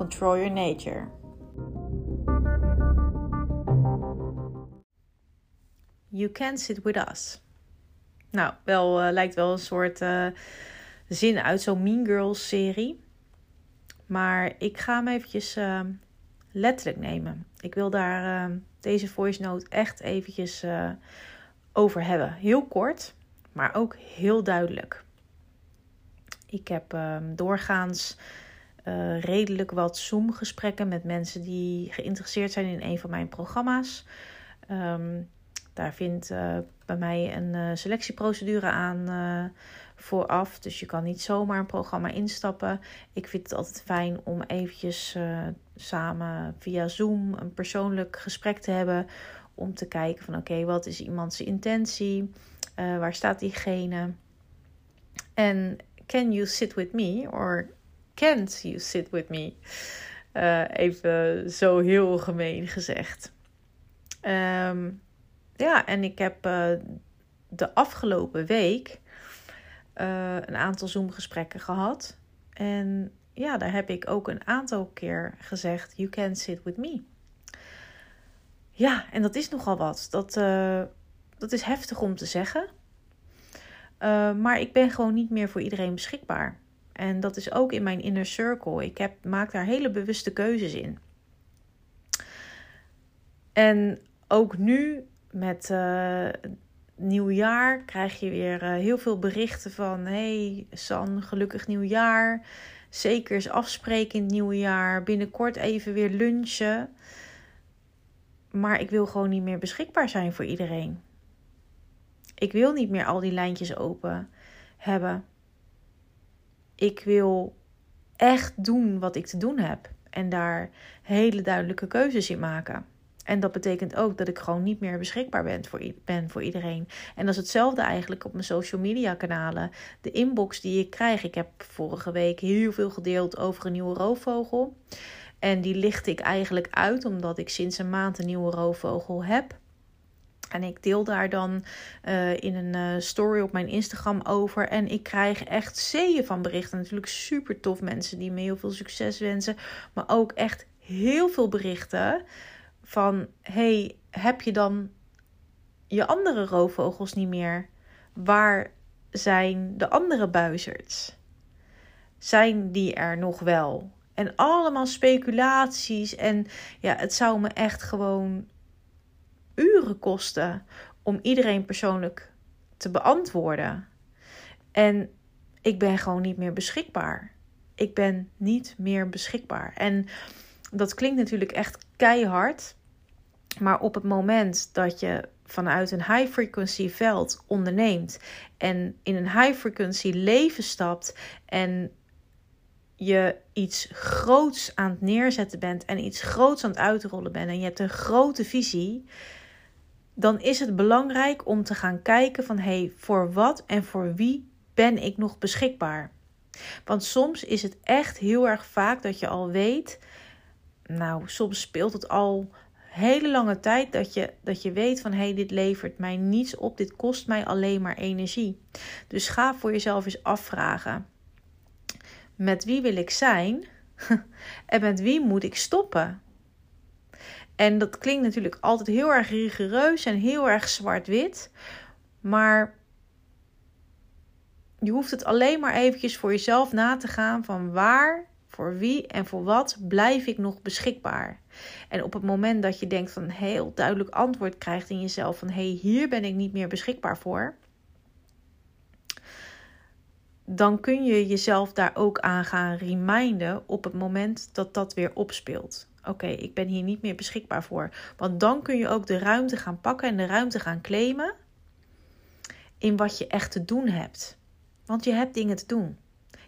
Control Your Nature. You can sit with us. Nou, wel uh, lijkt wel een soort uh, zin uit zo'n Mean Girls serie. Maar ik ga hem eventjes uh, letterlijk nemen. Ik wil daar deze voice note echt eventjes over hebben. Heel kort, maar ook heel duidelijk. Ik heb ehm, doorgaans redelijk wat Zoom-gesprekken met mensen die geïnteresseerd zijn in een van mijn programma's. Um, daar vindt uh, bij mij een uh, selectieprocedure aan vooraf. Dus je kan niet zomaar een programma instappen. Ik vind het altijd fijn om eventjes samen via Zoom een persoonlijk gesprek te hebben. Om te kijken van oké, wat is iemands intentie? waar staat diegene? En can you sit with me? Or can't you sit with me? even zo heel gemeen gezegd. Um, ja, en ik heb uh, de afgelopen week uh, een aantal Zoom-gesprekken gehad. En ja, daar heb ik ook een aantal keer gezegd: You can sit with me. Ja, en dat is nogal wat. Dat, dat is heftig om te zeggen. maar ik ben gewoon niet meer voor iedereen beschikbaar. En dat is ook in mijn inner circle. Ik heb, maak daar hele bewuste keuzes in. En ook nu met uh, nieuwjaar krijg je weer uh, heel veel berichten van: hey San, gelukkig nieuwjaar. Zeker eens afspreken in het nieuwe jaar. Binnenkort even weer lunchen. Maar ik wil gewoon niet meer beschikbaar zijn voor iedereen. Ik wil niet meer al die lijntjes open hebben. Ik wil echt doen wat ik te doen heb. En daar hele duidelijke keuzes in maken. En dat betekent ook dat ik gewoon niet meer beschikbaar ben voor, ben voor iedereen. En dat is hetzelfde eigenlijk op mijn social media kanalen. De inbox die ik krijg. Ik heb vorige week heel veel gedeeld over een nieuwe roofvogel. En die licht ik eigenlijk uit omdat ik sinds een maand een nieuwe roofvogel heb. En ik deel daar dan uh, in een uh, story op mijn Instagram over. En ik krijg echt zeeën van berichten. Natuurlijk super tof mensen die me heel veel succes wensen. Maar ook echt heel veel berichten van hey, heb je dan je andere roofvogels niet meer? Waar zijn de andere buizerds? Zijn die er nog wel? En allemaal speculaties. En ja, het zou me echt gewoon uren kosten om iedereen persoonlijk te beantwoorden. En ik ben gewoon niet meer beschikbaar. Ik ben niet meer beschikbaar. En dat klinkt natuurlijk echt keihard. Maar op het moment dat je vanuit een high frequency veld onderneemt en in een high frequency leven stapt en je iets groots aan het neerzetten bent en iets groots aan het uitrollen bent en je hebt een grote visie, dan is het belangrijk om te gaan kijken van hé, hey, voor wat en voor wie ben ik nog beschikbaar? Want soms is het echt heel erg vaak dat je al weet, nou, soms speelt het al hele lange tijd dat je, dat je weet van hé, hey, dit levert mij niets op, dit kost mij alleen maar energie. Dus ga voor jezelf eens afvragen: met wie wil ik zijn en met wie moet ik stoppen? En dat klinkt natuurlijk altijd heel erg rigoureus en heel erg zwart-wit, maar je hoeft het alleen maar eventjes voor jezelf na te gaan van waar voor wie en voor wat blijf ik nog beschikbaar? En op het moment dat je denkt van heel duidelijk antwoord krijgt in jezelf van hé, hey, hier ben ik niet meer beschikbaar voor. dan kun je jezelf daar ook aan gaan reminden op het moment dat dat weer opspeelt. Oké, ik ben hier niet meer beschikbaar voor. Want dan kun je ook de ruimte gaan pakken en de ruimte gaan claimen in wat je echt te doen hebt. Want je hebt dingen te doen.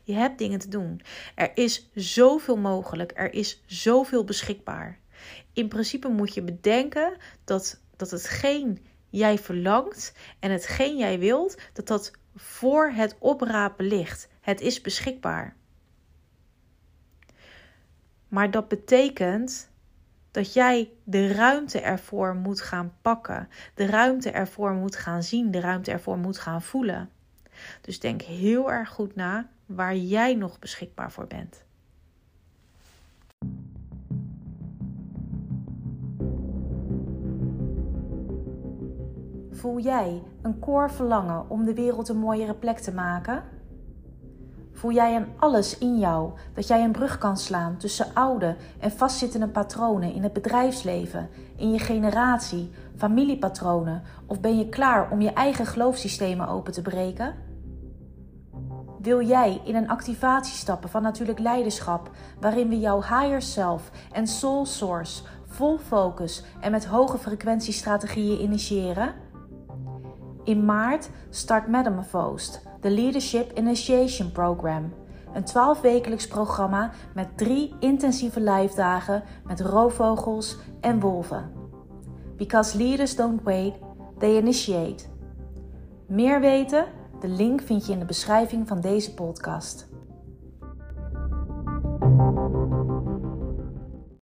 Je hebt dingen te doen. Er is zoveel mogelijk. Er is zoveel beschikbaar. In principe moet je bedenken dat, dat hetgeen jij verlangt en hetgeen jij wilt, dat dat voor het oprapen ligt. Het is beschikbaar. Maar dat betekent dat jij de ruimte ervoor moet gaan pakken, de ruimte ervoor moet gaan zien, de ruimte ervoor moet gaan voelen. Dus denk heel erg goed na waar jij nog beschikbaar voor bent. Voel jij een koor verlangen om de wereld een mooiere plek te maken? Voel jij aan alles in jou dat jij een brug kan slaan tussen oude en vastzittende patronen in het bedrijfsleven, in je generatie, familiepatronen of ben je klaar om je eigen geloofssystemen open te breken? Wil jij in een activatie stappen van natuurlijk leiderschap, waarin we jouw higher self en soul source vol focus en met hoge frequentiestrategieën initiëren? In maart start Metamorphosed, de Leadership Initiation Program. Een 12-wekelijks programma met drie intensieve live dagen met roofvogels en wolven. Because leaders don't wait, they initiate. Meer weten? De link vind je in de beschrijving van deze podcast.